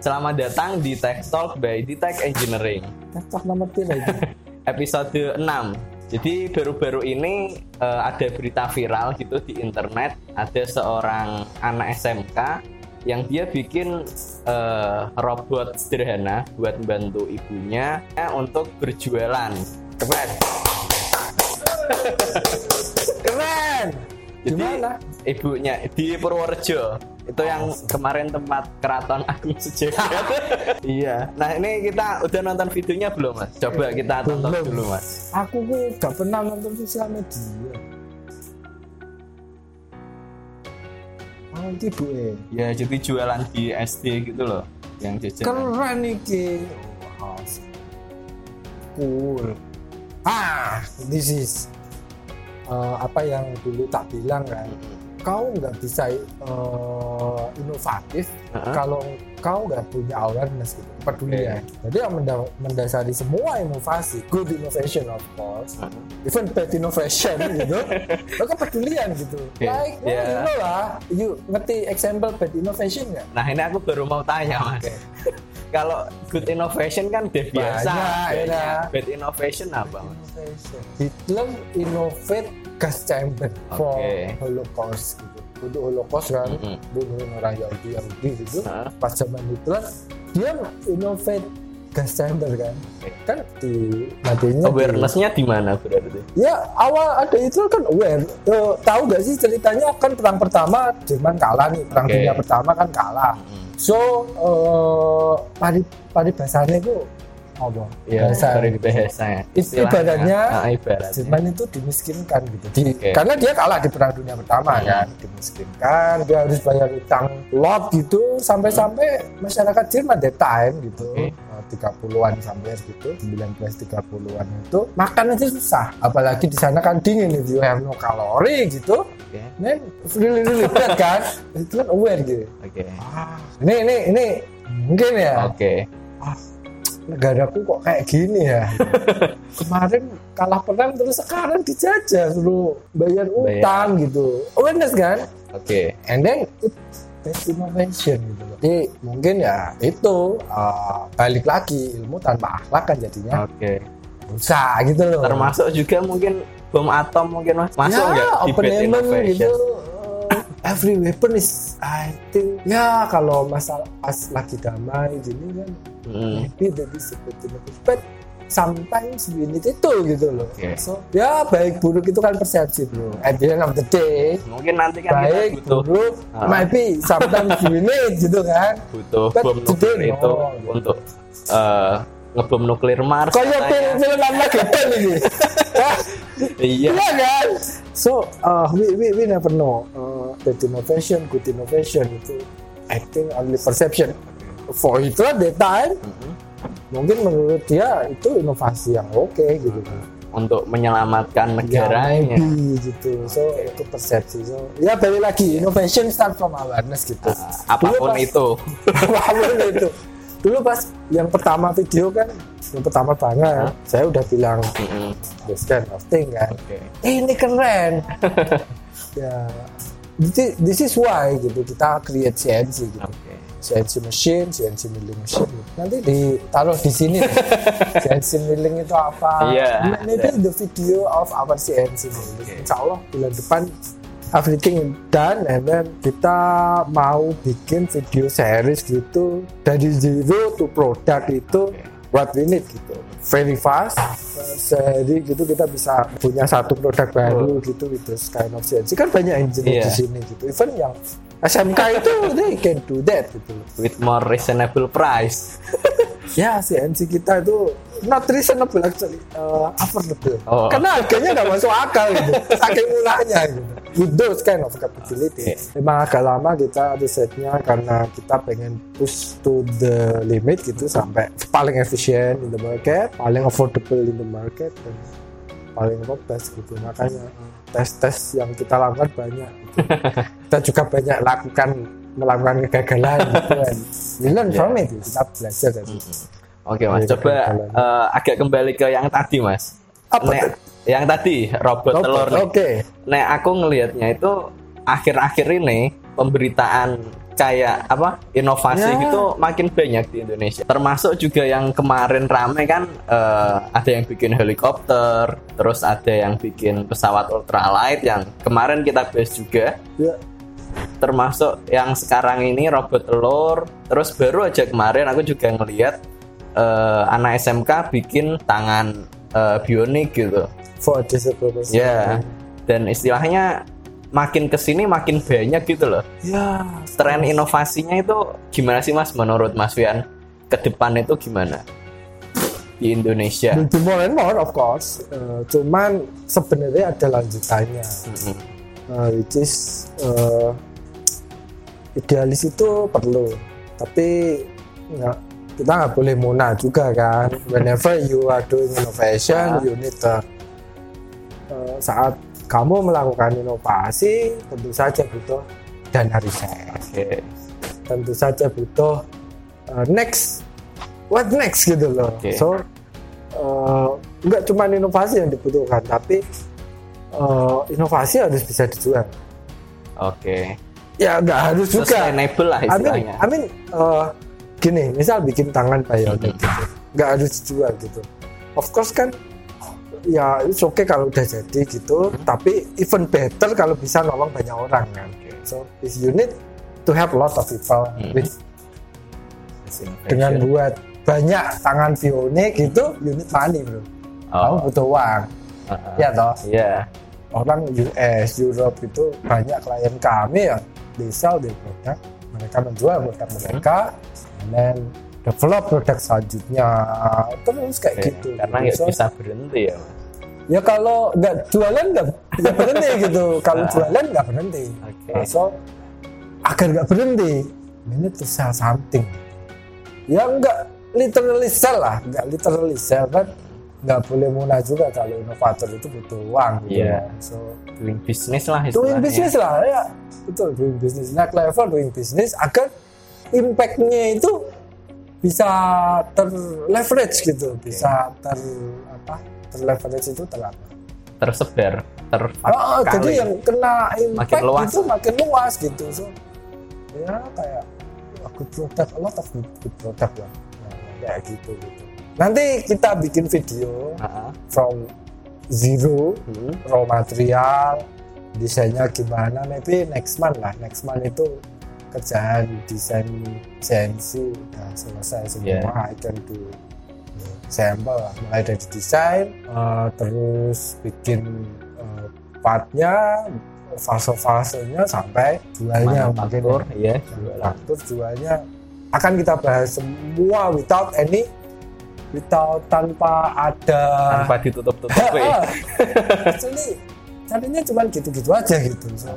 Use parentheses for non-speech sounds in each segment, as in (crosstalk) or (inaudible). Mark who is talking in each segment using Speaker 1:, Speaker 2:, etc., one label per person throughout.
Speaker 1: Selamat datang di Tech Talk by di Tech Engineering.
Speaker 2: Cocok nomor tiga. (laughs)
Speaker 1: Episode 6. Jadi baru-baru ini eh, ada berita viral gitu di internet, ada seorang anak SMK yang dia bikin eh, robot sederhana buat membantu ibunya untuk berjualan. Keren.
Speaker 2: Keren.
Speaker 1: Jadi
Speaker 2: Gimana?
Speaker 1: ibunya di Purworejo itu yang kemarin tempat keraton Agung Sejagat. (laughs) iya. Nah ini kita udah nonton videonya belum mas? Coba kita tonton
Speaker 2: Belum.
Speaker 1: dulu mas.
Speaker 2: Aku gue gak pernah nonton sosial media. Oh, itu bu eh.
Speaker 1: Ya jadi jualan di SD gitu loh, yang jajan.
Speaker 2: Keren iki. Wow. Cool. Ah, this is eh, apa yang dulu tak bilang kan. Kau nggak bisa eh, inovatif
Speaker 1: Heeh.
Speaker 2: kalau kau nggak punya awareness gitu, kepedulian. Jadi yang menda- mendasari semua inovasi, good innovation of course,
Speaker 1: Heeh.
Speaker 2: even bad innovation (laughs) gitu, lo kepedulian gitu.
Speaker 1: Oke,
Speaker 2: Like, well,
Speaker 1: ya.
Speaker 2: you know lah, you ngerti example bad innovation nggak?
Speaker 1: Nah ini aku baru mau tanya mas. (laughs) Kalau good innovation kan udah biasa.
Speaker 2: Banyak, ya.
Speaker 1: Bad innovation apa mas?
Speaker 2: Innovation. Hitler innovate gas chamber for
Speaker 1: Oke.
Speaker 2: Holocaust gitu. Untuk Holocaust kan,
Speaker 1: Mm-mm.
Speaker 2: bunuhin orang Yahudi Yahudi gitu.
Speaker 1: Heeh.
Speaker 2: Pas zaman Hitler, dia innovate gas chamber kan.
Speaker 1: Oke.
Speaker 2: Kan di matinya
Speaker 1: Awarenessnya di mana berarti?
Speaker 2: Ya awal ada itu kan aware. Eh, tahu gak sih ceritanya kan perang pertama Jerman kalah nih, perang
Speaker 1: Oke.
Speaker 2: dunia pertama kan kalah. So eh pari paribasanya itu apa?
Speaker 1: Ya,
Speaker 2: Bahasa
Speaker 1: dari
Speaker 2: gitu.
Speaker 1: bahasa.
Speaker 2: Ibaratnya
Speaker 1: Ah, ibaratnya.
Speaker 2: Jerman itu dimiskinkan gitu. Di-
Speaker 1: Oke.
Speaker 2: Karena dia kalah di perang dunia pertama
Speaker 1: Hmm.
Speaker 2: kan, dimiskinkan, dia harus bayar utang lot gitu sampai-sampai masyarakat Jerman that time gitu.
Speaker 1: Oke.
Speaker 2: eh, 30-an sampai gitu, 1930-an itu makan aja susah. Apalagi di sana kan dingin if you have no kalori gitu.
Speaker 1: Oke.
Speaker 2: Men, really really bad (laughs) kan. Itu kan aware gitu.
Speaker 1: Oke.
Speaker 2: Ah, ini ini ini mungkin ya
Speaker 1: Oke.
Speaker 2: Negaraku kok kayak gini ya (laughs) kemarin kalah perang terus sekarang dijajah suruh bayar utang gitu awareness kan
Speaker 1: Oke.
Speaker 2: and then it best innovation gitu jadi mungkin ya itu uh, balik lagi ilmu tanpa akhlak kan jadinya
Speaker 1: Oke.
Speaker 2: usah gitu loh
Speaker 1: Termasuk juga mungkin bom atom mungkin mas. Masuk nggak
Speaker 2: ya, open
Speaker 1: innovation?
Speaker 2: gitu every weapon is I think ya kalau masalah pas lagi damai gini kan
Speaker 1: Hmm.
Speaker 2: maybe that is a good innovation. But sometimes we need itu gitu loh.
Speaker 1: Oke.
Speaker 2: So ya baik buruk itu kan persepsi bro. At the end of the day
Speaker 1: Mungkin nanti kan
Speaker 2: baik
Speaker 1: kita butuh
Speaker 2: buruk
Speaker 1: Ah.
Speaker 2: maybe sometimes we need gitu kan.
Speaker 1: butuh
Speaker 2: But
Speaker 1: bom nuklir
Speaker 2: today,
Speaker 1: itu
Speaker 2: no.
Speaker 1: untuk eh, ngebom nuklir Mars.
Speaker 2: Kayak
Speaker 1: katanya.
Speaker 2: film film Armageddon ini.
Speaker 1: Iya.
Speaker 2: Iya kan? So uh, we, we we never know. Uh, bad innovation, good innovation itu I think only perception. For at that time
Speaker 1: Mhm.
Speaker 2: mungkin menurut dia itu inovasi yang oke gitu kan.
Speaker 1: Untuk menyelamatkan
Speaker 2: Ya,
Speaker 1: negaranya.
Speaker 2: maybe gitu. So itu persepsi. So ya balik lagi innovation start from awareness gitu.
Speaker 1: Ah, apa pun
Speaker 2: Dulu pas-
Speaker 1: itu. (laughs)
Speaker 2: apa pun itu. Dulu pas yang pertama video kan, yang pertama banget,
Speaker 1: Hah?
Speaker 2: saya udah bilang
Speaker 1: Mhm.
Speaker 2: this kind of thing kan.
Speaker 1: Oke.
Speaker 2: Eh, ini keren. (laughs) ya, this, is why gitu kita create CNC gitu.
Speaker 1: Oke.
Speaker 2: CNC machine, CNC milling machine. gitu. Nanti ditaruh di sini. (laughs) CNC milling itu apa?
Speaker 1: Iya,
Speaker 2: Maybe
Speaker 1: ada.
Speaker 2: the video of our CNC milling.
Speaker 1: Oke.
Speaker 2: Insya Allah bulan depan everything done and then kita mau bikin video series gitu dari zero to product itu
Speaker 1: Oke.
Speaker 2: What we need gitu. Very fast sehari gitu kita bisa punya satu produk baru gitu with this kind of CNC kan banyak engineer
Speaker 1: Iya.
Speaker 2: di sini gitu. Even yang SMK itu they can do that gitu.
Speaker 1: With more reasonable price. (laughs)
Speaker 2: ya CNC kita itu not reasonable actually uh, affordable
Speaker 1: Oh.
Speaker 2: karena harganya nggak masuk akal gitu saking murahnya gitu with those kind of capability
Speaker 1: Oke.
Speaker 2: memang agak lama kita risetnya karena kita pengen push to the limit gitu sampai paling efisien in the market paling affordable in the market dan paling robust gitu makanya tes-tes yang kita lakukan banyak gitu. (laughs) kita juga banyak lakukan melakukan kegagalan gitu kan (laughs) learn
Speaker 1: Yeah.
Speaker 2: from it kita belajar dari itu
Speaker 1: Oke mas, coba
Speaker 2: kegagalan.
Speaker 1: eh, agak kembali ke yang tadi mas.
Speaker 2: Apa
Speaker 1: Nek, yang tadi robot telur. nih.
Speaker 2: Oke.
Speaker 1: Nek aku ngelihatnya itu akhir-akhir ini pemberitaan kayak apa inovasi
Speaker 2: Ya.
Speaker 1: gitu makin banyak di Indonesia. Termasuk juga yang kemarin rame kan eh, ada yang bikin helikopter, terus ada yang bikin pesawat ultralight yang kemarin kita bahas juga.
Speaker 2: Ya,
Speaker 1: Termasuk yang sekarang ini robot telur. Terus baru aja kemarin aku juga ngelihat eh, anak SMK bikin tangan eh, bionik gitu.
Speaker 2: for person.
Speaker 1: Ya. Dan istilahnya makin ke sini makin banyak gitu loh
Speaker 2: Ya,
Speaker 1: tren inovasinya itu gimana sih mas menurut Mas Fian ke depan itu gimana di Indonesia?
Speaker 2: be more and more of course. Eh, cuman sebenarnya ada lanjutannya.
Speaker 1: Mm-mm.
Speaker 2: Uh, which is uh, idealis itu perlu tapi nggak kita nggak boleh muna juga kan whenever you are doing innovation
Speaker 1: Ah.
Speaker 2: you need to, uh, saat kamu melakukan inovasi tentu saja butuh dana riset
Speaker 1: Oke,
Speaker 2: tentu saja butuh uh, next what next gitu loh
Speaker 1: Oke.
Speaker 2: so uh, nggak cuma inovasi yang dibutuhkan tapi uh, inovasi harus bisa dijual.
Speaker 1: Oke,
Speaker 2: ya nggak harus juga.
Speaker 1: Sustainable lah
Speaker 2: I mean,
Speaker 1: istilahnya.
Speaker 2: I mean uh, gini misal bikin tangan bionic
Speaker 1: Mhm.
Speaker 2: gitu. Nggak harus dijual gitu. Of course kan ya it's okay kalau udah jadi gitu.
Speaker 1: Mhm.
Speaker 2: tapi even better kalau bisa nolong banyak orang kan. So you need to have a lot of people
Speaker 1: Mhm.
Speaker 2: with
Speaker 1: This
Speaker 2: dengan buat banyak tangan bionik itu you need money bro. Kamu
Speaker 1: oh,
Speaker 2: butuh uang.
Speaker 1: Uh-uh.
Speaker 2: ya toh?
Speaker 1: Iya.
Speaker 2: Orang US, Europe itu banyak klien kami ya they sell their product mereka menjual produk mereka then develop produk selanjutnya terus kayak
Speaker 1: Oke,
Speaker 2: gitu
Speaker 1: Karena nggak
Speaker 2: So,
Speaker 1: bisa berhenti ya. Mas.
Speaker 2: ya kalau nggak jualan nggak berhenti gitu kalau
Speaker 1: Ah.
Speaker 2: jualan nggak berhenti
Speaker 1: Oke.
Speaker 2: Nah, so agar nggak berhenti need to sell something ya nggak literally sell lah nggak literally sell kan nggak boleh muna juga kalau inovator itu butuh uang gitu
Speaker 1: Iya.
Speaker 2: ya. so
Speaker 1: Doing business lah
Speaker 2: doing
Speaker 1: istilahnya.
Speaker 2: business lah ya. Betul doing business. Next level doing business agar impactnya itu bisa terleverage gitu. Bisa ter apa terleverage itu ter apa
Speaker 1: Tersebar, ter
Speaker 2: oh, jadi yang kena impact
Speaker 1: luas.
Speaker 2: itu makin luas gitu. So ya kayak a good product a lot of good, good product lah. Nah, kayak gitu gitu nanti kita bikin video
Speaker 1: Ah, ah.
Speaker 2: from zero
Speaker 1: Hmm.
Speaker 2: raw material desainnya gimana maybe next month lah next month itu kerjaan desain CNC udah selesai semua
Speaker 1: Yeah.
Speaker 2: I can do sampel lah mulai dari desain eh, terus bikin eh, partnya fase-fasenya sampai jualnya mungkin. Nah, terus jualnya akan kita bahas semua without any without tanpa ada
Speaker 1: Tanpa ditutup-tutupi.
Speaker 2: Ah, (laughs) Actually, carinya cuma gitu-gitu aja gitu. So,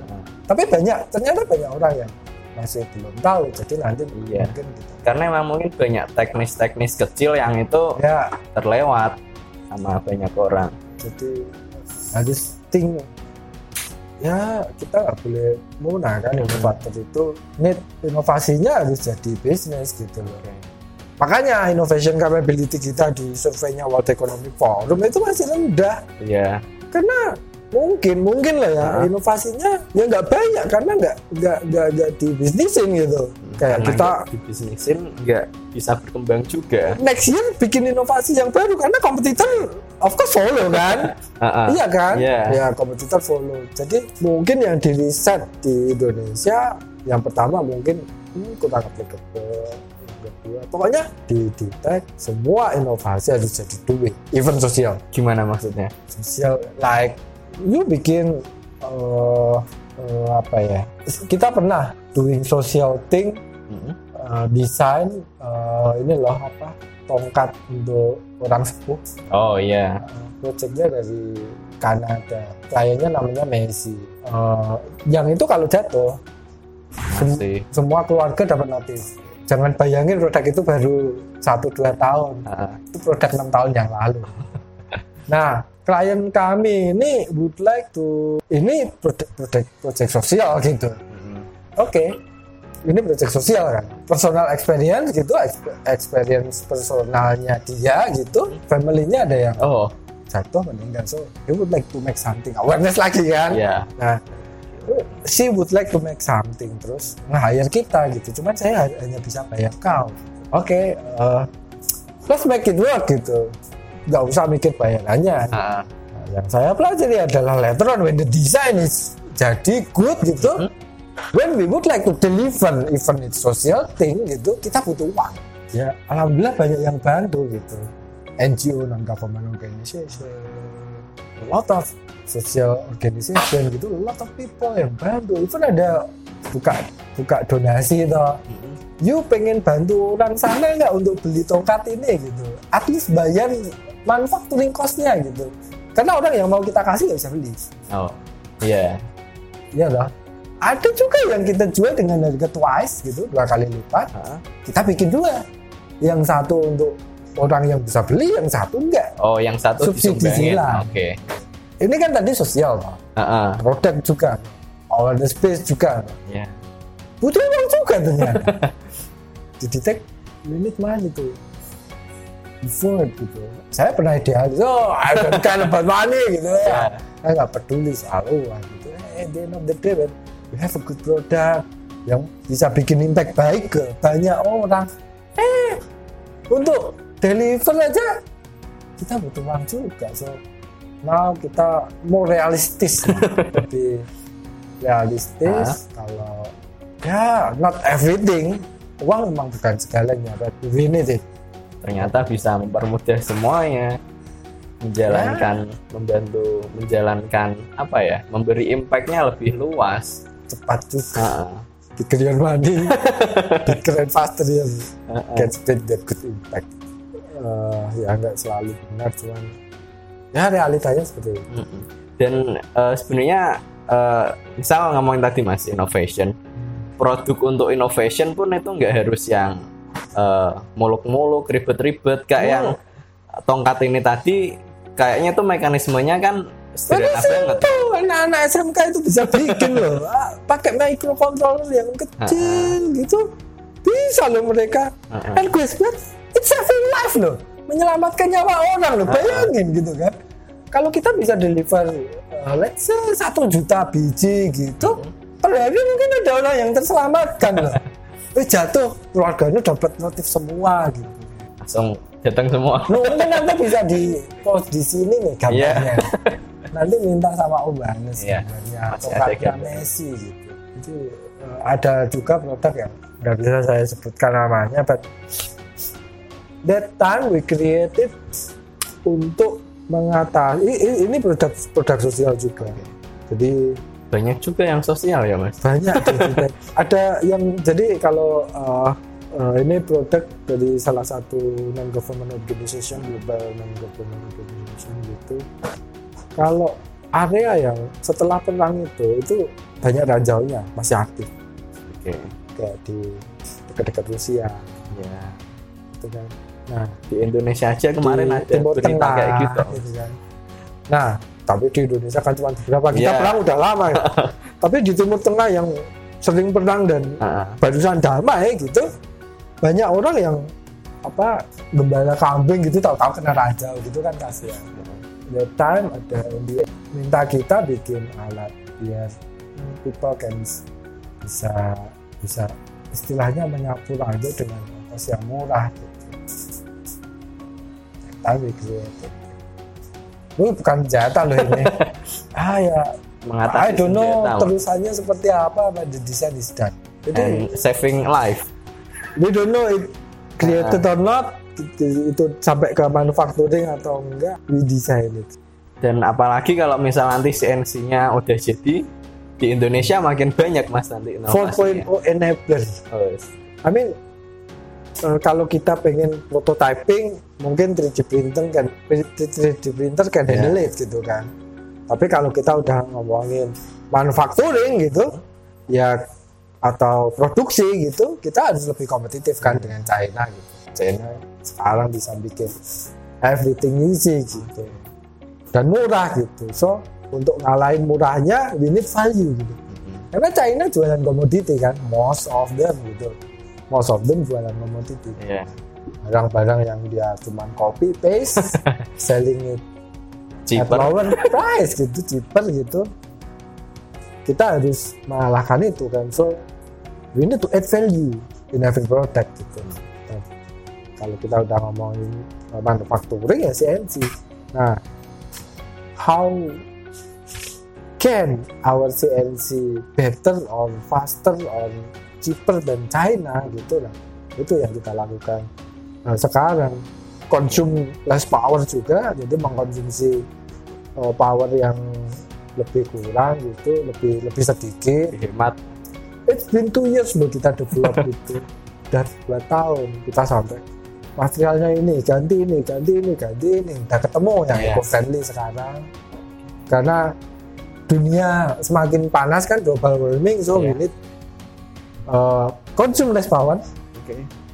Speaker 2: tapi banyak, ternyata banyak orang yang masih belum tahu. Jadi nanti
Speaker 1: Iya.
Speaker 2: mungkin gitu.
Speaker 1: Karena memang mungkin banyak teknis-teknis kecil yang itu
Speaker 2: Ya,
Speaker 1: terlewat sama banyak orang.
Speaker 2: jadi harus think ya kita nggak boleh muna kan inovator itu need inovasinya harus jadi bisnis gitu loh makanya innovation capability kita di surveinya World Economic Forum itu masih rendah
Speaker 1: Iya.
Speaker 2: karena mungkin mungkin lah ya
Speaker 1: Ah.
Speaker 2: inovasinya ya nggak banyak karena nggak nggak nggak nggak dibisnisin gitu kayak
Speaker 1: Karena
Speaker 2: kita
Speaker 1: nggak dibisnisin nggak bisa berkembang juga.
Speaker 2: next year bikin inovasi yang baru karena kompetitor of course follow kan (laughs)
Speaker 1: ah.
Speaker 2: iya kan
Speaker 1: Iya.
Speaker 2: ya kompetitor follow jadi mungkin yang di riset di Indonesia yang pertama mungkin hmm, kurang applicable yang kedua pokoknya di tag semua inovasi harus jadi duit even sosial
Speaker 1: Gimana maksudnya?
Speaker 2: sosial like you bikin eh eh, apa ya kita pernah doing social thing
Speaker 1: Hmm.
Speaker 2: eh, desain eh, ini loh apa tongkat untuk orang sepuh
Speaker 1: Oh iya.
Speaker 2: Eh, projectnya dari Kanada kliennya namanya Messi Eh, yang itu kalau jatuh sem-
Speaker 1: Masih.
Speaker 2: semua keluarga dapat notis jangan bayangin produk itu baru satu dua tahun
Speaker 1: Ah, ah.
Speaker 2: itu produk enam tahun yang lalu. (laughs) Nah, klien kami ini would like to ini project project, project sosial gitu.
Speaker 1: Hmm.
Speaker 2: Oke, ini project sosial kan, personal experience gitu, exp- experience personalnya dia gitu, family-nya ada yang
Speaker 1: Oh
Speaker 2: jatuh meninggal, so he would like to make something awareness lagi kan.
Speaker 1: iya.
Speaker 2: Nah, she would like to make something terus nge-hire kita gitu. Cuman saya hanya bisa bayar kau. Oke eh, let's make it work gitu. Nggak usah mikir bayarannya.
Speaker 1: Ah,
Speaker 2: Nah, yang saya pelajari adalah later on when the design is jadi good gitu when we would like to deliver even it's social thing gitu kita butuh uang. Ya alhamdulillah banyak yang bantu gitu. NGO non government organization a lot of social organization gitu lot of people yang bantu. Even ada buka buka donasi toh you pengen bantu orang sana nggak untuk beli tongkat ini gitu? At least bayar manufacturing costnya gitu. Karena orang yang mau kita kasih nggak bisa beli.
Speaker 1: Oh iya.
Speaker 2: Ya loh ada juga yang kita jual dengan harga twice gitu dua kali lipat.
Speaker 1: Ah.
Speaker 2: kita bikin dua yang satu untuk orang yang bisa beli yang satu enggak.
Speaker 1: Oh yang satu
Speaker 2: Subsidi silang.
Speaker 1: oke
Speaker 2: ini kan tadi sosial toh.
Speaker 1: Ah, ah.
Speaker 2: produk juga. Awareness space juga.
Speaker 1: Iya.
Speaker 2: butuh uang juga ternyata. (laughs) Didetek limit mana itu? Afford gitu. Saya pernah idealis oh I don't care about money gitu. (laughs)
Speaker 1: Ya.
Speaker 2: ya saya nggak peduli soal uang gitu. Eh the end of the day man, you have a good product yang bisa bikin impact baik ke banyak orang. Eh untuk deliver aja kita butuh uang juga so now kita mau realistis. (laughs) Lebih realistis kalau ya not everything. Uang memang bukan segalanya but we need it.
Speaker 1: Ternyata bisa mempermudah semuanya. Menjalankan
Speaker 2: Ya.
Speaker 1: membantu menjalankan apa ya memberi impactnya lebih luas.
Speaker 2: Cepat juga.
Speaker 1: Ah,
Speaker 2: big your money big faster ya.
Speaker 1: Ah, ah.
Speaker 2: can spread that good impact. Eh, ya nggak selalu benar cuman ya realitanya seperti itu.
Speaker 1: Mm-mm. dan eh, sebenarnya eh, misal ngomongin tadi mas innovation. Produk untuk innovation pun itu nggak harus yang eh, muluk-muluk ribet-ribet kayak
Speaker 2: Oh.
Speaker 1: yang tongkat ini tadi. Kayaknya tuh mekanismenya kan sederhana banget.
Speaker 2: anak-anak SMK itu bisa bikin loh. (laughs) Ah, pakai microcontroller yang kecil gitu. Bisa loh mereka.
Speaker 1: Ah,
Speaker 2: and gue bilang it's saving life loh. Menyelamatkan nyawa orang loh. Bayangin gitu kan kalau kita bisa deliver uh, let's say satu juta biji gitu per hari mungkin ada orang yang terselamatkan loh (laughs) eh jatuh keluarganya dapat notif semua gitu
Speaker 1: langsung datang semua
Speaker 2: mungkin nanti bisa di post di sini nih gambarnya. (laughs) Nanti minta sama Om Banes
Speaker 1: Iya,
Speaker 2: gambarnya atau
Speaker 1: gambar.
Speaker 2: Messi gitu. Itu eh, ada juga produk yang nggak bisa saya sebutkan namanya, but that time we created untuk mengatasi ini produk produk sosial juga. Jadi
Speaker 1: banyak juga yang sosial ya mas?
Speaker 2: Banyak (laughs) ada yang jadi kalau uh, uh, ini produk dari salah satu non government organization global non government organization gitu. Kalau area yang setelah perang itu itu banyak ranjaunya masih aktif.
Speaker 1: Oke.
Speaker 2: Kayak di dekat-dekat Rusia.
Speaker 1: Ya
Speaker 2: gitu kan nah
Speaker 1: di Indonesia aja kemarin
Speaker 2: di
Speaker 1: ada
Speaker 2: Timur
Speaker 1: berita
Speaker 2: Tengah
Speaker 1: kayak gitu
Speaker 2: kan. Nah, tapi di Indonesia kan cuma beberapa kita
Speaker 1: Iya.
Speaker 2: perang udah lama ya. (laughs) tapi di Timur Tengah yang sering perang dan
Speaker 1: ah.
Speaker 2: barusan damai gitu, banyak orang yang apa gembala kambing gitu tahu-tahu kena raja gitu kan kasihan. The time ada yang minta kita bikin alat biar people can bisa bisa istilahnya menyapu raja dengan ongkos yang murah gitu. Tapi created. Lu bukan senjata loh ini. (laughs) ah ya,
Speaker 1: mengatasi
Speaker 2: I don't know terusannya seperti apa, but the design is done. Jadi
Speaker 1: and saving life.
Speaker 2: we don't know it created or not. Itu, itu sampai ke manufacturing atau enggak we design it.
Speaker 1: Dan apalagi kalau misal nanti CNC-nya udah jadi di Indonesia makin banyak mas nanti inovasinya.
Speaker 2: 4.0 enabler.
Speaker 1: Oh, yes.
Speaker 2: I mean eh, kalau kita pengen prototyping mungkin 3D printer kan 3D printer kan
Speaker 1: Ya.
Speaker 2: handle it gitu kan. Tapi kalau kita udah ngomongin manufacturing gitu ya atau produksi gitu kita harus lebih kompetitif kan dengan China gitu. China sekarang bisa bikin everything easy gitu. Dan murah gitu. So untuk ngalahin murahnya we need value gitu. Karena China jualan komoditi kan most of them gitu. Most of them jualan komoditi
Speaker 1: Iya.
Speaker 2: Barang-barang yang dia cuman copy paste (laughs) selling it. At
Speaker 1: cheaper.
Speaker 2: lower price gitu cheaper gitu. Kita harus mengalahkan itu kan. So we need to add value in every product gitu. Nah, kalau kita udah ngomongin manufacturing ya CNC nah how can our CNC better or faster or cheaper than China gitu lah. Itu yang kita lakukan nah, sekarang konsum less power juga jadi mengkonsumsi uh, power yang lebih kurang gitu lebih lebih sedikit.
Speaker 1: Hemat.
Speaker 2: It's been two years loh kita develop (laughs) itu. Dan dua tahun kita sampai materialnya ini ganti ini ganti ini ganti ini. Udah ketemu yang
Speaker 1: Iya.
Speaker 2: eco friendly sekarang. Karena dunia semakin panas kan global warming so we
Speaker 1: Iya.
Speaker 2: need uh, consume less power.
Speaker 1: Oke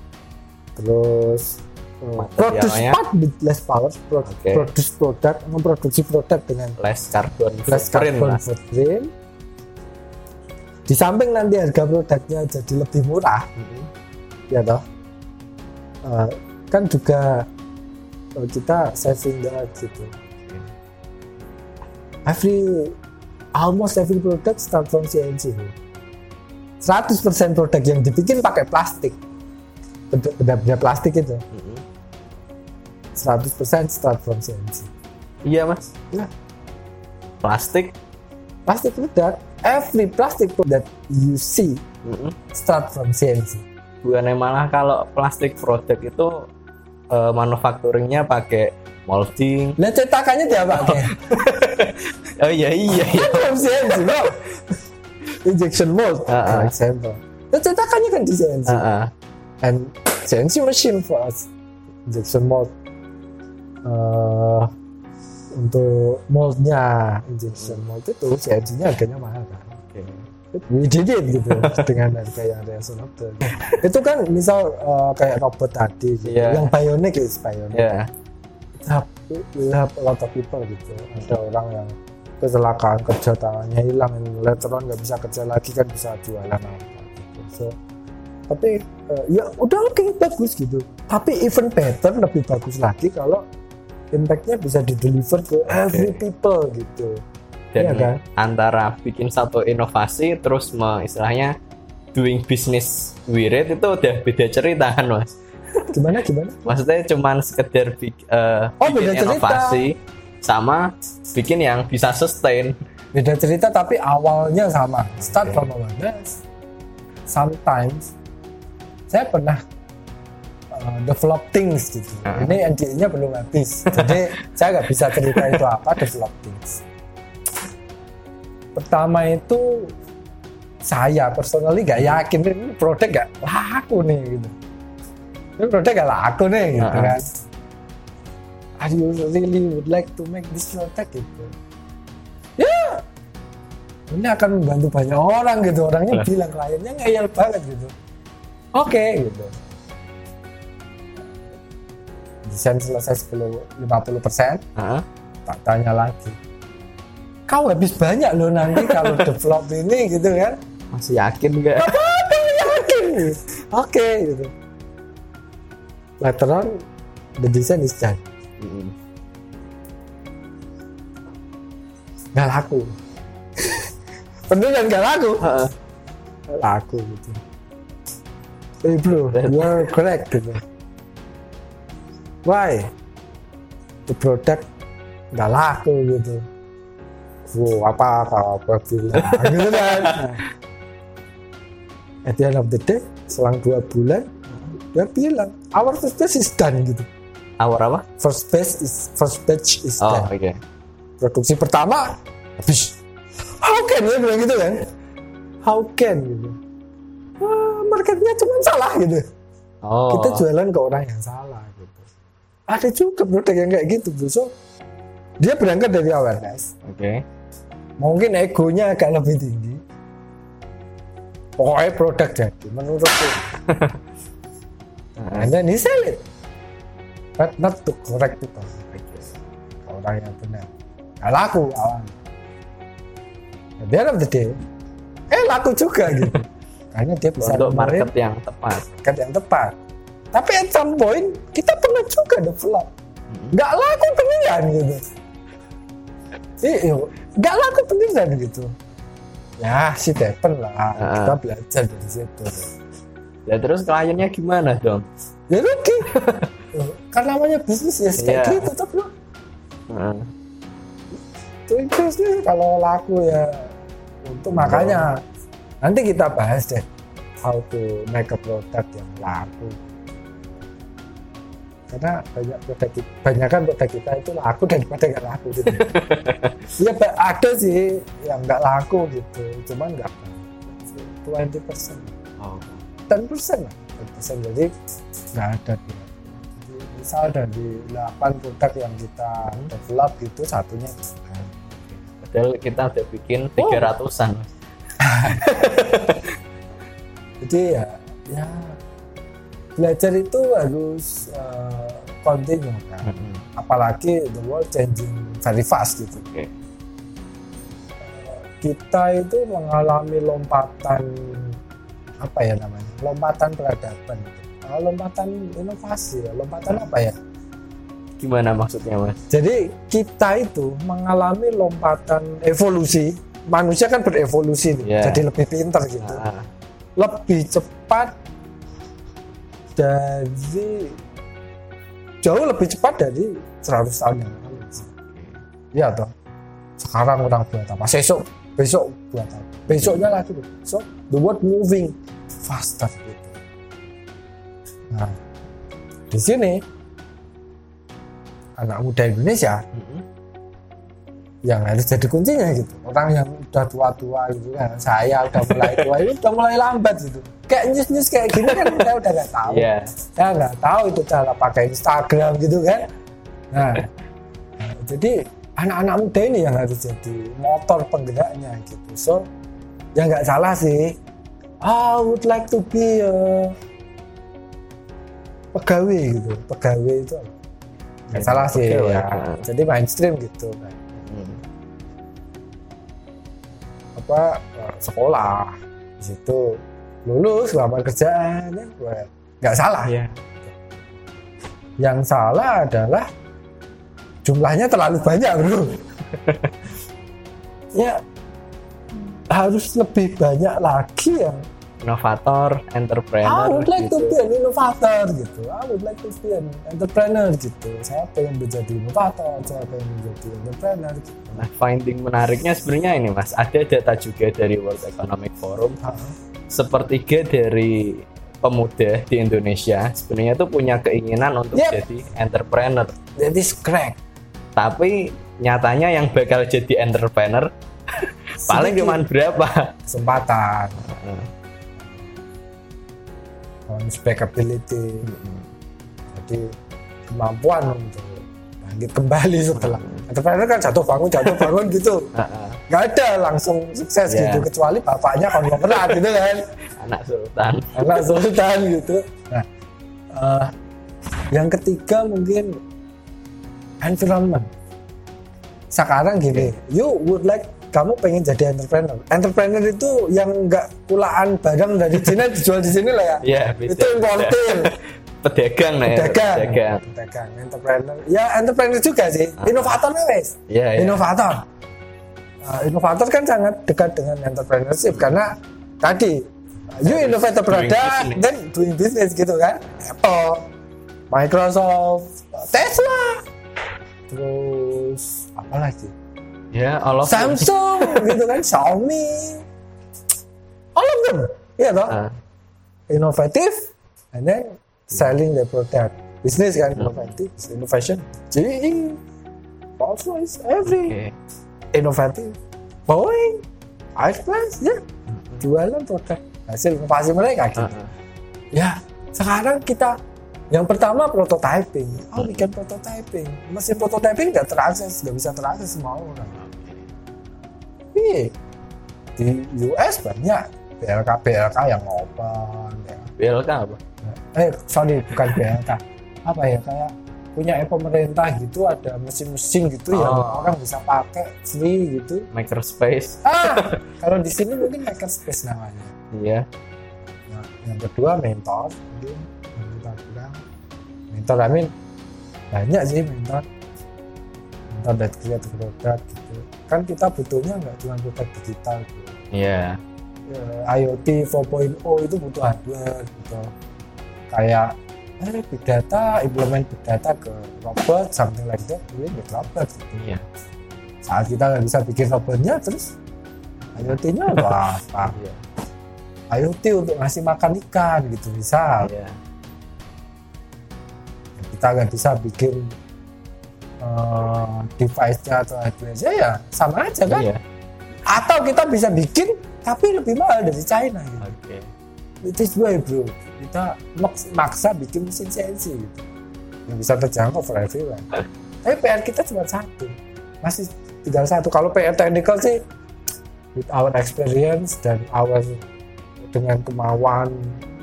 Speaker 2: terus uh, produce part with less power pro-
Speaker 1: Oke.
Speaker 2: produce produk memproduksi produk dengan
Speaker 1: less carbon
Speaker 2: less
Speaker 1: footprint
Speaker 2: carbon
Speaker 1: lah.
Speaker 2: footprint. Di samping nanti harga produknya jadi lebih murah
Speaker 1: Mhm.
Speaker 2: ya toh. Eh, kan juga eh, kita saving the earth gitu. Every almost every product start from CNC 100% produk yang dibikin pakai plastik benda- benda-benda plastik itu.
Speaker 1: Mhm.
Speaker 2: 100% start from CNC
Speaker 1: iya mas.
Speaker 2: Ya.
Speaker 1: plastik?
Speaker 2: Plastik produk every plastic product you see
Speaker 1: Mhm.
Speaker 2: start from CNC
Speaker 1: bukannya malah kalau plastik produk itu eh, manufacturingnya pakai molding.
Speaker 2: Lihat cetakannya dia pakai. (laughs)
Speaker 1: Oh iya iya iya.
Speaker 2: From CNC no injection mold for
Speaker 1: ah.
Speaker 2: example. Lihat cetakannya kan di CNC
Speaker 1: Heeh.
Speaker 2: And CNC machine for us injection mold Eh, untuk moldnya injection mold itu CNC-nya harganya mahal kan
Speaker 1: Oke.
Speaker 2: we did it gitu dengan harga yang reasonable itu kan misal eh, kayak robot tadi gitu.
Speaker 1: Iya.
Speaker 2: yang bionic is bionic
Speaker 1: ya
Speaker 2: have, we have a lot of people gitu ada orang yang kecelakaan kerja tangannya hilang later on nggak bisa kerja lagi kan bisa jualan apa gitu so tapi eh, ya udah oke bagus gitu. Tapi even better lebih bagus lagi kalau impactnya bisa di deliver ke every people gitu.
Speaker 1: Dan
Speaker 2: Iya kan?
Speaker 1: antara bikin satu inovasi terus me, istilahnya doing business with it itu udah beda cerita kan mas?
Speaker 2: Gimana gimana?
Speaker 1: Maksudnya cuman sekedar bik-
Speaker 2: Oh,
Speaker 1: bikin
Speaker 2: beda cerita.
Speaker 1: inovasi sama bikin yang bisa sustain.
Speaker 2: Beda cerita tapi awalnya sama. Start from awareness sometimes saya pernah uh, develop things gitu.
Speaker 1: Ah.
Speaker 2: ini NDA-nya belum habis. Jadi (laughs) saya nggak bisa cerita itu apa develop things. Pertama itu saya personally nggak yakin ini produk nggak laku nih gitu. Ini produk nggak laku nih gitu
Speaker 1: Ah.
Speaker 2: kan. Are you really would like to make this product gitu. Ya ini akan membantu banyak orang gitu. Orangnya bilang kliennya ngeyel banget gitu oke gitu. Desain selesai 10 50 persen.
Speaker 1: Heeh.
Speaker 2: tak tanya lagi. Kau habis banyak loh nanti kalau (laughs) develop ini gitu kan?
Speaker 1: Masih yakin nggak?
Speaker 2: Yakin. Oke gitu. Later on the design is done.
Speaker 1: Mm.
Speaker 2: nggak laku. (laughs) Beneran nggak laku. Nggak laku gitu hey bro you're correct gitu why? The product nggak laku gitu. Wow apa apa apa bilang (laughs) gitu kan. At the end of the day selang dua bulan dia bilang our first batch is done gitu.
Speaker 1: Awar apa?
Speaker 2: First batch is first batch is
Speaker 1: oh
Speaker 2: done.
Speaker 1: oke
Speaker 2: produksi pertama habis. How can dia bilang gitu kan? How can gitu Wah, marketnya cuma salah gitu.
Speaker 1: Oh.
Speaker 2: Kita jualan ke orang yang salah gitu. Ada juga produk yang kayak gitu bro so dia berangkat dari awareness.
Speaker 1: Oke.
Speaker 2: Mungkin egonya agak lebih tinggi. Pokoknya produk jadi menurutku then (laughs) he sell it. But not to correct people orang yang benar. Nggak laku awalnya. At the end of the day eh laku juga gitu karena dia bisa
Speaker 1: untuk market yang tepat.
Speaker 2: market yang tepat. Tapi at some point kita pernah juga develop nggak laku beneran gitu. Iya nggak laku beneran gitu. Ya si depen lah.
Speaker 1: Ah.
Speaker 2: kita belajar dari situ.
Speaker 1: Ya terus kliennya gimana dong?
Speaker 2: ya rugi kan namanya bisnis ya kayak
Speaker 1: Iya.
Speaker 2: gitu tuh bro
Speaker 1: Heeh.
Speaker 2: itu kalau laku ya. Untuk makanya nanti kita bahas deh how to make a product yang laku karena banyak produk kita, banyak kan produk kita itu laku daripada nggak laku gitu. (laughs) Ba- ada sih yang nggak laku gitu, cuman nggak banyak. 20 persen,
Speaker 1: Oh.
Speaker 2: 10 persen lah, 10 persen jadi nggak ada dia. Jadi, misal dari 8 produk yang kita develop itu satunya.
Speaker 1: Padahal kita udah bikin 300-an. (laughs)
Speaker 2: jadi ya ya belajar itu harus uh, continue kan
Speaker 1: Heeh.
Speaker 2: apalagi the world changing very fast gitu
Speaker 1: Oke.
Speaker 2: kita itu mengalami lompatan apa ya namanya lompatan peradaban Uh, lompatan inovasi ya lompatan apa ya
Speaker 1: Gimana maksudnya, Mas?
Speaker 2: jadi kita itu mengalami lompatan evolusi manusia kan berevolusi nih,
Speaker 1: Yeah.
Speaker 2: jadi lebih pintar gitu.
Speaker 1: Ah,
Speaker 2: lebih cepat dari jauh lebih cepat dari 100 tahun yang lalu iya toh. Sekarang orang buat apa? Besok besok buat apa? Besoknya lagi so the world moving faster gitu. Nah di sini anak muda Indonesia
Speaker 1: mm-mm.
Speaker 2: Yang harus jadi kuncinya gitu. Orang yang udah tua-tua gitu kan saya udah mulai tua ini udah mulai lambat gitu. Kayak news-news kayak gini kan kita udah nggak tahu.
Speaker 1: Iya.
Speaker 2: saya nggak tahu itu cara pakai Instagram gitu kan. Nah, nah, jadi anak-anak muda ini yang harus jadi motor penggeraknya gitu. So ya nggak salah sih. I would like to be a pegawai gitu. Pegawai itu. Nggak
Speaker 1: Ya,
Speaker 2: salah sih ya. jadi mainstream gitu kan apa eh, sekolah. Di situ lulus lamar kerjaan ya nggak salah.
Speaker 1: Iya.
Speaker 2: yang salah adalah jumlahnya terlalu banyak bro. (laughs) Ya harus lebih banyak lagi yang
Speaker 1: Inovator,
Speaker 2: I
Speaker 1: entrepreneur
Speaker 2: would like to
Speaker 1: gitu.
Speaker 2: be an innovator gitu I would like to be an entrepreneur gitu saya pengen menjadi inovator saya pengen menjadi entrepreneur gitu
Speaker 1: Nah, finding menariknya sebenarnya ini, Mas. Ada data juga dari World Economic Forum
Speaker 2: Ah,
Speaker 1: sepertiga dari pemuda di Indonesia sebenarnya tuh punya keinginan untuk
Speaker 2: Yep.
Speaker 1: jadi entrepreneur.
Speaker 2: that is correct
Speaker 1: Tapi nyatanya yang bakal jadi entrepreneur (laughs) paling cuman berapa?
Speaker 2: kesempatan
Speaker 1: Heeh.
Speaker 2: unspecability jadi kemampuan untuk bangkit kembali setelah entrepreneur kan jatuh bangun jatuh bangun gitu
Speaker 1: Heeh. (laughs)
Speaker 2: nggak ada langsung sukses
Speaker 1: Ya.
Speaker 2: gitu kecuali bapaknya konglomerat gitu kan (laughs)
Speaker 1: Anak sultan.
Speaker 2: anak sultan gitu nah eh, yang ketiga mungkin environment sekarang gini you would like kamu pengen jadi entrepreneur. Entrepreneur itu yang nggak kulaan barang dari Cina (laughs) dijual di sini lah ya.
Speaker 1: Iya, bisa.
Speaker 2: itu importir (laughs)
Speaker 1: Pedagang nah ya.
Speaker 2: pedagang.
Speaker 1: Pedagang.
Speaker 2: pedagang entrepreneur. Ya entrepreneur juga sih. Inovator nih wes.
Speaker 1: Iya, iya.
Speaker 2: inovator. Nah, inovator kan sangat dekat dengan entrepreneurship karena tadi you innovate a
Speaker 1: Doing
Speaker 2: product then doing business gitu kan. Apple Microsoft Tesla. Terus apa lagi
Speaker 1: Ya, all of them.
Speaker 2: Samsung (laughs) gitu kan Xiaomi. All of them iya toh?
Speaker 1: Ah,
Speaker 2: innovative and then selling the product. Business kan innovative innovation. Jadi Rolls Royce every
Speaker 1: Oke.
Speaker 2: innovative. Boeing Airbus ya. Jualan produk. Hasil inovasi mereka gitu.
Speaker 1: Ah, ah.
Speaker 2: ya sekarang kita yang pertama prototyping oh bikin prototyping mesin prototyping nggak terakses nggak bisa terakses semua orang tapi di US banyak BLK BLK yang open ya.
Speaker 1: BLK apa?
Speaker 2: eh sorry bukan BLK apa ya kayak punya pemerintah gitu ada mesin-mesin gitu yang
Speaker 1: Oh.
Speaker 2: orang bisa pakai free gitu
Speaker 1: Makerspace.
Speaker 2: ah (laughs) kalau di sini mungkin makerspace namanya
Speaker 1: Iya.
Speaker 2: Nah, yang kedua mentor mungkin yang mentor I mean banyak sih mentor mentor dan create produk gitu kan kita butuhnya nggak cuma produk digital gitu.
Speaker 1: Iya.
Speaker 2: Eh, IoT 4.0 itu butuh hardware gitu kayak eh, big data implement big data ke robot something like that ini big robot gitu.
Speaker 1: Iya.
Speaker 2: saat kita nggak bisa bikin robotnya terus IoT-nya apa apa
Speaker 1: Iya.
Speaker 2: IoT untuk ngasih makan ikan gitu bisa
Speaker 1: Iya.
Speaker 2: Kita nggak bisa bikin eh, device-nya atau hardware-nya ya sama aja kan
Speaker 1: Iya.
Speaker 2: atau kita bisa bikin tapi lebih mahal dari China gitu.
Speaker 1: Oke.
Speaker 2: It is why bro kita maks- maksa bikin mesin CNC gitu yang bisa terjangkau for everyone tapi PR kita cuma satu masih tinggal satu kalau PR technical sih with our experience dan our dengan kemauan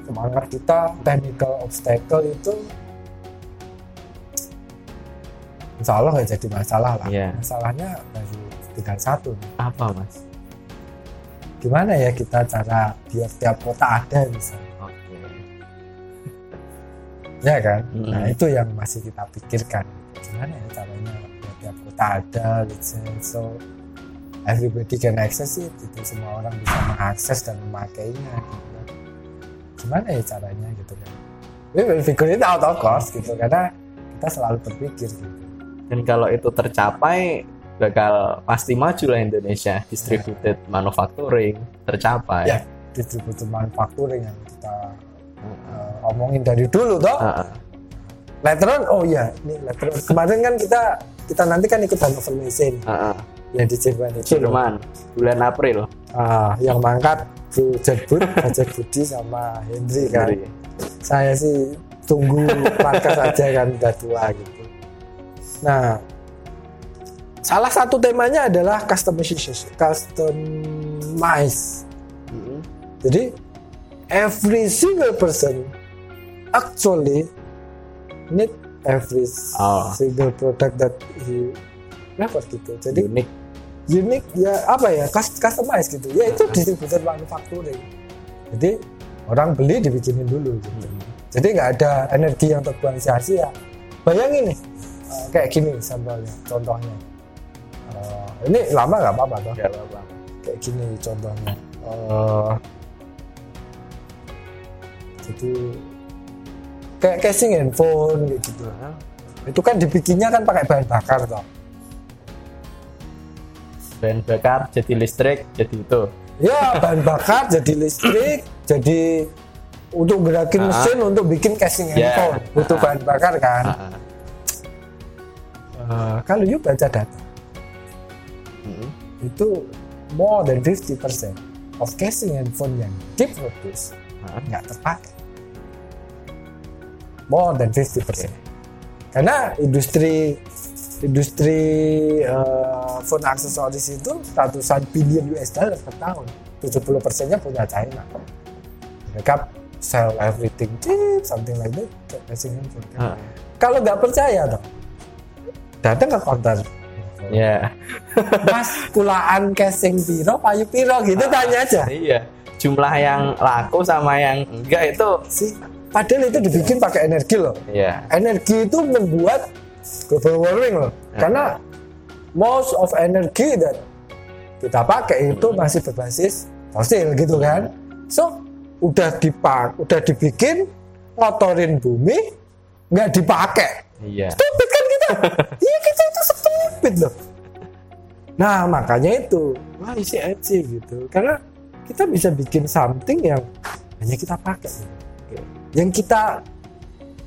Speaker 2: semangat kita technical obstacle itu insya Allah nggak jadi masalah lah
Speaker 1: Iya.
Speaker 2: masalahnya baru tinggal satu.
Speaker 1: Apa mas?
Speaker 2: gimana ya kita cara biar tiap kota ada misalnya
Speaker 1: Oke.
Speaker 2: ya kan
Speaker 1: Mm.
Speaker 2: nah itu yang masih kita pikirkan gimana ya caranya biar tiap kota ada let's say. so everybody can access it gitu semua orang bisa mengakses dan memakainya gitu gimana ya caranya gitu kan we will figure it out of course gitu karena kita selalu berpikir gitu
Speaker 1: Dan kalau itu tercapai bakal pasti maju lah Indonesia distributed manufacturing tercapai.
Speaker 2: Ya. distributor manufacturing yang kita uh, omongin dari dulu toh
Speaker 1: Heeh.
Speaker 2: later on oh iya ini later on kemarin kan kita kita nanti kan ikut Hannover Messe nih,
Speaker 1: Heeh.
Speaker 2: yang di Jerman itu
Speaker 1: Jerman bulan April.
Speaker 2: Ah, yang mangkat Bro Jetbud, Ajak Budi sama Hendri kan.
Speaker 1: Jadi,
Speaker 2: Saya sih tunggu markas aja kan udah tua gitu. Nah, salah satu temanya adalah customization, customize.
Speaker 1: mm,
Speaker 2: Jadi every single person actually need every
Speaker 1: Oh.
Speaker 2: single product that he prefer gitu. Jadi
Speaker 1: unik.
Speaker 2: unik ya apa ya cus- customize gitu ya itu distributor manufacturing jadi orang beli dibikinin dulu gitu jadi nggak ada energi yang terbuang sia-sia bayangin nih kayak gini sampelnya contohnya Eh, ini lama nggak apa-apa toh
Speaker 1: Nggak apa-apa.
Speaker 2: kayak gini contohnya Eh, jadi kayak casing handphone kayak gitu itu kan dibikinnya kan pakai bahan bakar toh
Speaker 1: Bahan bakar jadi listrik jadi itu.
Speaker 2: Ya, bahan bakar jadi listrik, jadi untuk gerakin mesin untuk bikin casing
Speaker 1: Ya.
Speaker 2: handphone butuh
Speaker 1: Ah.
Speaker 2: bahan bakar kan.
Speaker 1: Heeh.
Speaker 2: Eh, kalau you baca data
Speaker 1: Mm,
Speaker 2: itu more than 50% of casing handphone yang diproduce nggak terpakai. More than 50%. Karena industri industri eh, phone aksesoris itu ratusan billion US dollar per tahun. 70 persennya punya China. Mereka sell everything cheap, something like that. casing handphone.
Speaker 1: Heeh.
Speaker 2: Kalau nggak percaya dong, datang ke counter.
Speaker 1: Ya.
Speaker 2: Mas, kulaan casing piro, payu piro gitu tanya aja.
Speaker 1: Iya. Jumlah yang laku sama yang enggak itu
Speaker 2: Sih, padahal itu dibikin pakai energi loh.
Speaker 1: ya.
Speaker 2: energi itu membuat global warming loh. Karena most of energy that kita pakai itu masih berbasis fosil gitu kan. So udah dipak, udah dibikin ngotorin bumi nggak dipakai.
Speaker 1: Iya.
Speaker 2: Stupid kan? (laughs) Iya kita itu stupid loh. Nah makanya itu. Wah isi aja gitu. Karena kita bisa bikin something yang hanya kita pakai. Yang kita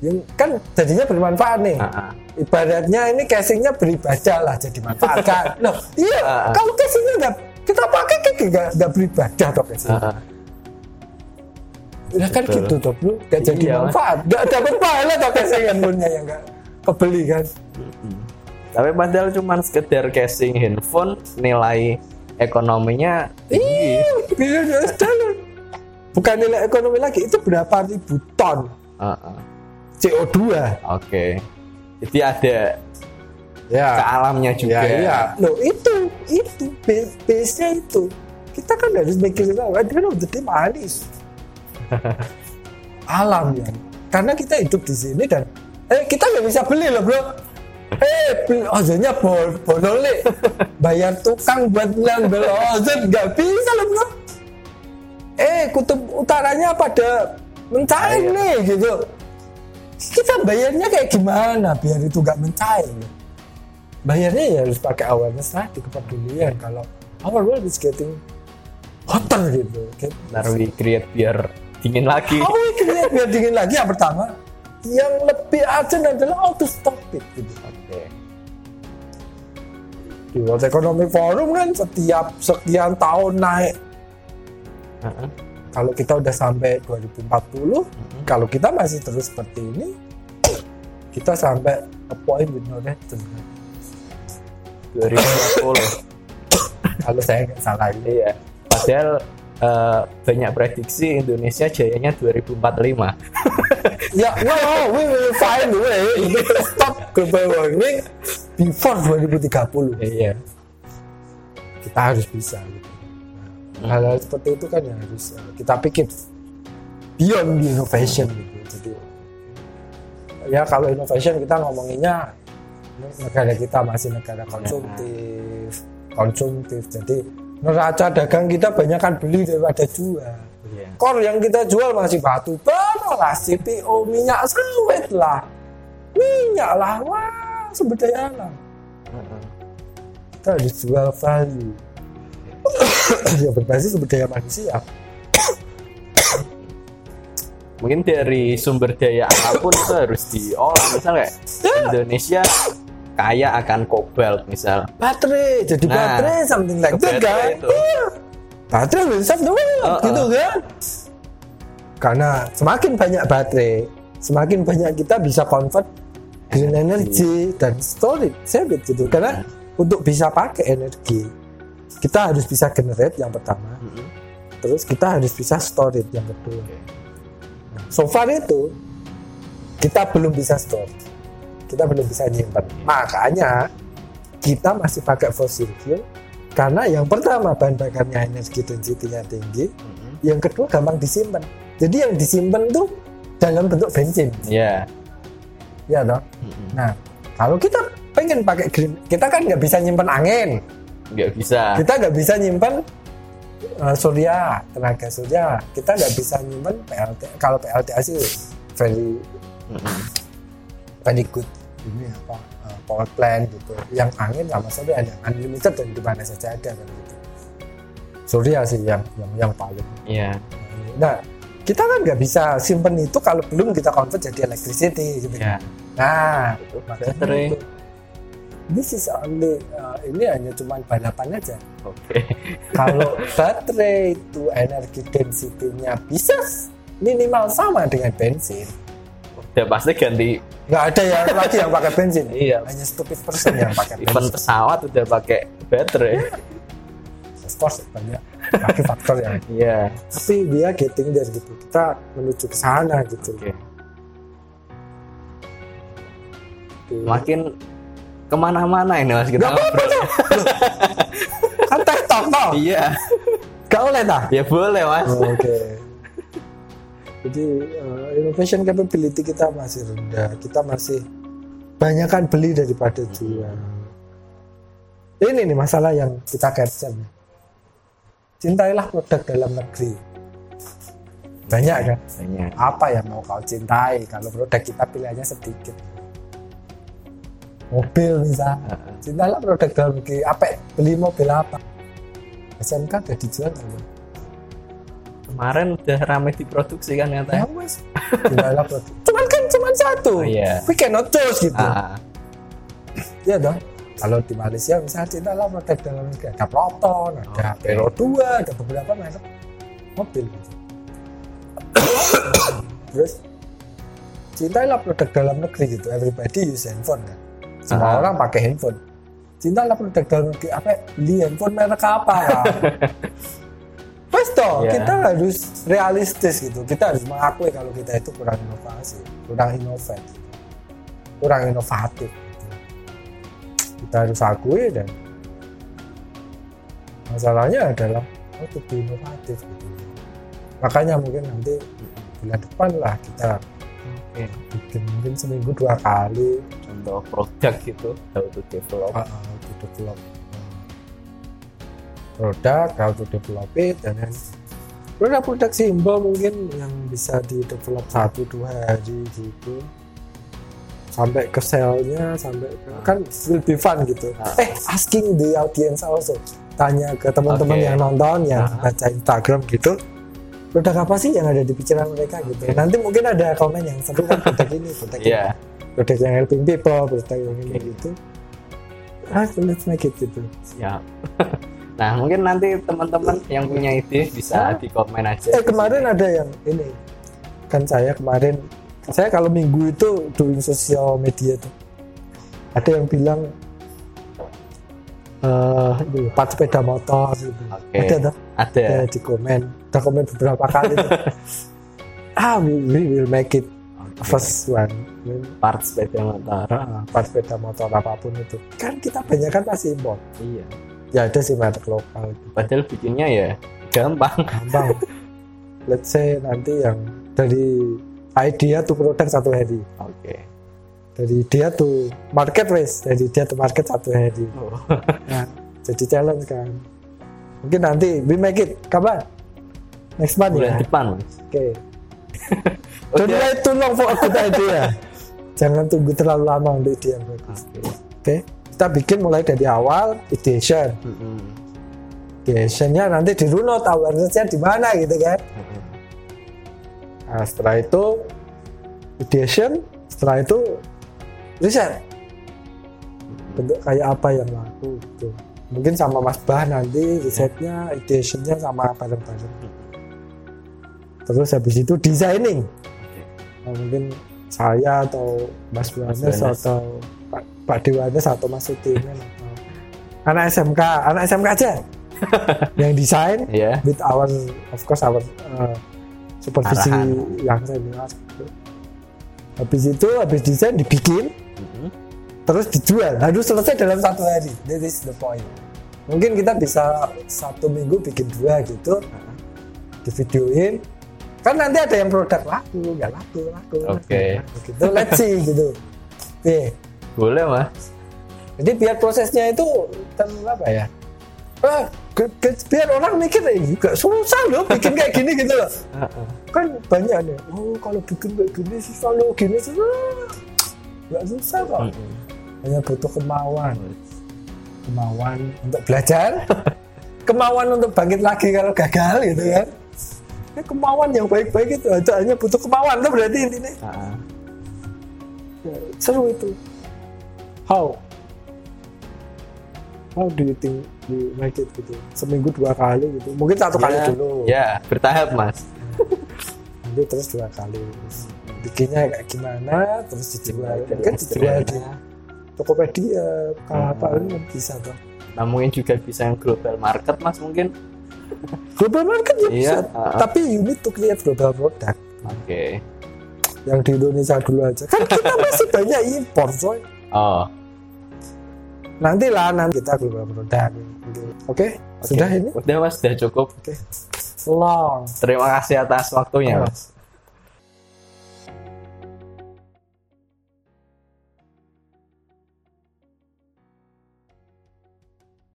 Speaker 2: yang kan jadinya bermanfaat nih.
Speaker 1: Heeh.
Speaker 2: ibaratnya ini casingnya beribadah lah jadi manfaat kan (laughs) loh iya
Speaker 1: Ah,
Speaker 2: kalau casingnya nggak kita pakai kan nggak nggak beribadah toh casing
Speaker 1: Heeh.
Speaker 2: ya kan gitu toh bro. Nggak jadi
Speaker 1: Iya,
Speaker 2: manfaat. Nggak dapat pahala toh casing handphonenya yang nggak? Kebeli kan
Speaker 1: Tapi padahal cuman sekedar casing handphone nilai ekonominya tinggi.
Speaker 2: iya bilion US dollar bukan nilai ekonomi lagi itu berapa ribu ton
Speaker 1: Heeh.
Speaker 2: CO2
Speaker 1: Oke. Jadi ada
Speaker 2: ya
Speaker 1: ke alamnya juga.
Speaker 2: Ya, iya. Loh itu, itu base- base-nya itu. Kita kan harus mikirin tahu, at the end of the day manis. (laughs) Alam ya. Karena kita hidup di sini dan eh kita nggak bisa beli loh bro. Eh beli ozonnya bol bolol bayar tukang buat ngambil ozon nggak bisa loh bro eh kutub utaranya pada mencair
Speaker 1: Air.
Speaker 2: nih gitu kita bayarnya kayak gimana biar itu nggak mencair bayarnya ya harus pakai awareness tadi kepedulian kalau our world is getting hotter gitu
Speaker 1: Ntar we create biar dingin lagi.
Speaker 2: Oh, ini biar dingin lagi yang pertama. Yang lebih urgent adalah auto stop it gitu.
Speaker 1: Oke.
Speaker 2: Di World Economic Forum kan setiap sekian tahun naik.
Speaker 1: Heeh.
Speaker 2: Kalau kita udah sampai 2040, kalau kita masih terus seperti ini, kita sampai a point with no return.
Speaker 1: 2040.
Speaker 2: Kalau saya nggak salah ini.
Speaker 1: iya. Padahal eh, banyak prediksi Indonesia jayanya 2045. (laughs)
Speaker 2: Ya, no, we will find way to stop global warming before 2030.
Speaker 1: Iya.
Speaker 2: kita harus bisa gitu. Hal-hal seperti itu kan yang harus uh, kita pikir beyond the innovation gitu jadi ya kalau innovation kita ngomonginnya negara kita masih negara konsumtif konsumtif jadi neraca dagang kita banyak kan beli daripada jual.
Speaker 1: Iya.
Speaker 2: core yang kita jual masih batu. Bara lah CPO minyak sawit lah. Minyak lah wah sumber daya alam kita harus jual value. (coughs) Ya berbasis sumber daya manusia.
Speaker 1: Mungkin dari sumber daya apa pun itu harus diolah. Misal kayak Indonesia kaya akan kobalt misal.
Speaker 2: baterai jadi
Speaker 1: Nah,
Speaker 2: baterai something like
Speaker 1: ke
Speaker 2: that kan
Speaker 1: itu.
Speaker 2: Iya. baterai will save the world
Speaker 1: Uh-uh.
Speaker 2: gitu kan karena semakin banyak baterai semakin banyak kita bisa convert green energy dan save it gitu karena untuk bisa pakai energi kita harus bisa generate yang pertama
Speaker 1: Mm-mm.
Speaker 2: terus kita harus bisa store it yang kedua Nah, so far itu kita belum bisa store kita belum bisa nyimpan makanya kita masih pakai fossil fuel karena yang pertama bahan bakarnya energi density-nya tinggi
Speaker 1: Mm-mm.
Speaker 2: yang kedua gampang disimpan jadi yang disimpan tuh dalam bentuk bensin
Speaker 1: Iya.
Speaker 2: ya toh
Speaker 1: Mm-mm.
Speaker 2: nah kalau kita pengen pakai green kita kan nggak bisa nyimpan angin
Speaker 1: Nggak bisa.
Speaker 2: kita nggak bisa nyimpan uh, surya tenaga surya kita nggak bisa nyimpan PLT kalau PLTA sih very
Speaker 1: Mm-mm.
Speaker 2: very good ini apa uh, power plant gitu yang angin sama surya ada unlimited dan di mana saja ada kan gitu surya sih yang yang yang paling
Speaker 1: Iya.
Speaker 2: nah kita kan nggak bisa simpen itu kalau belum kita convert jadi electricity gitu
Speaker 1: Iya.
Speaker 2: nah
Speaker 1: Itu baterai.
Speaker 2: itu. this is only uh, ini hanya cuma balapan aja
Speaker 1: Oke.
Speaker 2: kalau baterai itu energi density-nya bisa minimal sama dengan bensin
Speaker 1: Udah pasti ganti
Speaker 2: nggak ada yang lagi yang pakai bensin
Speaker 1: Iya.
Speaker 2: hanya stupid person yang pakai bensin
Speaker 1: pesawat udah pakai baterai.
Speaker 2: of course banyak lagi faktor yang
Speaker 1: Iya.
Speaker 2: tapi dia getting there gitu kita menuju ke sana gitu. Tuh.
Speaker 1: Makin ke mana-mana ini mas kita ngobrol.
Speaker 2: kan tech talk toh
Speaker 1: Iya.
Speaker 2: gak boleh dah
Speaker 1: Ya boleh mas.
Speaker 2: Oh, oke jadi uh, innovation capability kita masih rendah. Kita masih banyakkan beli daripada jual. Ini nih masalah yang kita capture cintailah produk dalam negeri. Banyak kan?
Speaker 1: Banyak.
Speaker 2: apa yang mau kau cintai kalau produk kita pilihannya sedikit? Mobil misalnya cintailah produk dalam negeri. Apa? Beli mobil apa? SMK udah dijual belum?
Speaker 1: Kemarin udah rame diproduksi kan
Speaker 2: ya
Speaker 1: katanya.
Speaker 2: cintailah produk cuman kan cuman satu
Speaker 1: Oh, iya.
Speaker 2: we cannot choose gitu
Speaker 1: Ah,
Speaker 2: Iya dong. Kalau di Malaysia misalnya cintailah produk dalam negeri ada Proton, ada
Speaker 1: Oke.
Speaker 2: Vero 2, ada beberapa merek mobil. gitu. (coughs) Terus cintailah produk dalam negeri gitu. Everybody use handphone kan. Semua
Speaker 1: Ah.
Speaker 2: orang pakai handphone. Cintailah produk dalam negeri. Apa? Beli handphone merek apa? lah? (laughs) Wes toh,
Speaker 1: Iya.
Speaker 2: kita harus realistis gitu. Kita harus mengakui kalau kita itu kurang inovasi, kurang inovatif, kurang inovatif. gitu. Kita harus akui dan masalahnya adalah oh, to be inovatif gitu. Makanya mungkin nanti bulan depan lah kita
Speaker 1: Oke.
Speaker 2: bikin mungkin seminggu dua kali
Speaker 1: Contoh produk gitu, how to develop.
Speaker 2: uh, to develop uh, produk how to develop it dan then produk-produk simbol mungkin yang bisa di develop satu dua hari gitu sampai ke sale-nya sampai ke, kan will be fun gitu
Speaker 1: Ah.
Speaker 2: eh asking the audience also tanya ke teman-teman
Speaker 1: Oke.
Speaker 2: yang nonton yang
Speaker 1: Ah.
Speaker 2: baca Instagram gitu produk apa sih yang ada di pikiran mereka gitu nanti mungkin ada komen yang seru kan produk ini produk ini
Speaker 1: Iya.
Speaker 2: produk yang helping people produk yang ini
Speaker 1: Oke.
Speaker 2: gitu ah let's make it gitu
Speaker 1: Siap. (laughs) nah, mungkin nanti teman-teman yang punya ide bisa
Speaker 2: Ah.
Speaker 1: di komen aja.
Speaker 2: eh kemarin ada yang ini kan saya kemarin saya kalau minggu itu doing sosial media tuh ada yang bilang eh ini, part sepeda motor gitu
Speaker 1: Oke.
Speaker 2: ada tuh
Speaker 1: Ada.
Speaker 2: ada di komen udah komen beberapa kali tuh (laughs) ah we, we will make it
Speaker 1: Oke.
Speaker 2: first one
Speaker 1: part sepeda motor.
Speaker 2: Ah, part sepeda motor apa pun itu kan kita banyak kan masih impor
Speaker 1: Iya.
Speaker 2: Ya ada sih merek lokal.
Speaker 1: Padahal bikinnya ya gampang.
Speaker 2: gampang. Let's say nanti yang dari idea to produk satu hari.
Speaker 1: Oke.
Speaker 2: dari dia tuh market wes. Dari dia tuh market satu hari.
Speaker 1: Oh.
Speaker 2: nah, jadi challenge kan. Mungkin nanti we make it. Kapan? Next month
Speaker 1: Bulan
Speaker 2: ya?
Speaker 1: depan,
Speaker 2: oke. (laughs)
Speaker 1: Oh,
Speaker 2: don't
Speaker 1: dia-
Speaker 2: wait too long for a good idea. (laughs) Jangan tunggu terlalu lama untuk ide yang bagus
Speaker 1: Oke.
Speaker 2: oke kita bikin mulai dari awal ideation ideationnya nanti di runut awarenessnya di mana gitu kan. Nah, setelah itu ideation, setelah itu riset. Bentuk kayak apa yang laku gitu. Mungkin sama Mas Bah nanti risetnya, ideationnya sama bareng-bareng. Terus habis itu designing. Nah, mungkin saya atau Mas Buanes. atau Pak, Dewanes atau Mas Utimen atau anak SMK, anak SMK aja. (laughs) Yang desain
Speaker 1: Iya.
Speaker 2: with our of course our uh, supervisi
Speaker 1: Arahan.
Speaker 2: yang senior gitu. habis itu habis desain dibikin.
Speaker 1: Mm-mm.
Speaker 2: terus dijual. Harus selesai dalam satu hari. That is the point. Mungkin kita bisa satu minggu bikin dua gitu. Di videoin kan nanti ada yang produk laku nggak laku laku.
Speaker 1: Oke.
Speaker 2: laku, gitu. Let's see gitu. (laughs) Oke
Speaker 1: Boleh, Mas.
Speaker 2: jadi biar prosesnya itu apa ya? Ah, biar orang mikir eh, gak susah loh bikin kayak gini gitu loh. Kan banyak nih oh kalau bikin kayak gini susah loh gini susah. Nggak susah kok. Hanya butuh kemauan. Kemauan untuk belajar. (laughs) Kemauan untuk bangkit lagi kalau gagal gitu kan. Ya, kemauan yang baik-baik itu hanya butuh kemauan itu berarti intinya. Seru itu how? How do you think you make it gitu? Seminggu dua kali gitu. Mungkin satu kali
Speaker 1: ya,
Speaker 2: dulu.
Speaker 1: Ya, bertahap, Mas.
Speaker 2: nanti terus dua kali. Bikinnya kayak gimana? Terus dijual. Kan dijual di
Speaker 1: Instagramnya.
Speaker 2: Tokopedia kalau
Speaker 1: Hmm.
Speaker 2: apa ini kan bisa tuh
Speaker 1: Nah, mungkin juga bisa yang global market, Mas, mungkin.
Speaker 2: global market ya bisa.
Speaker 1: Iya, ah.
Speaker 2: tapi you need to create global product.
Speaker 1: Oke.
Speaker 2: yang di Indonesia dulu aja. Kan kita masih banyak impor coy.
Speaker 1: Oh,
Speaker 2: nanti lah nanti kita global product oke sudah
Speaker 1: oke.
Speaker 2: ini
Speaker 1: Udah, Mas, sudah cukup.
Speaker 2: long
Speaker 1: Terima kasih atas waktunya,
Speaker 2: Oh.
Speaker 1: Mas.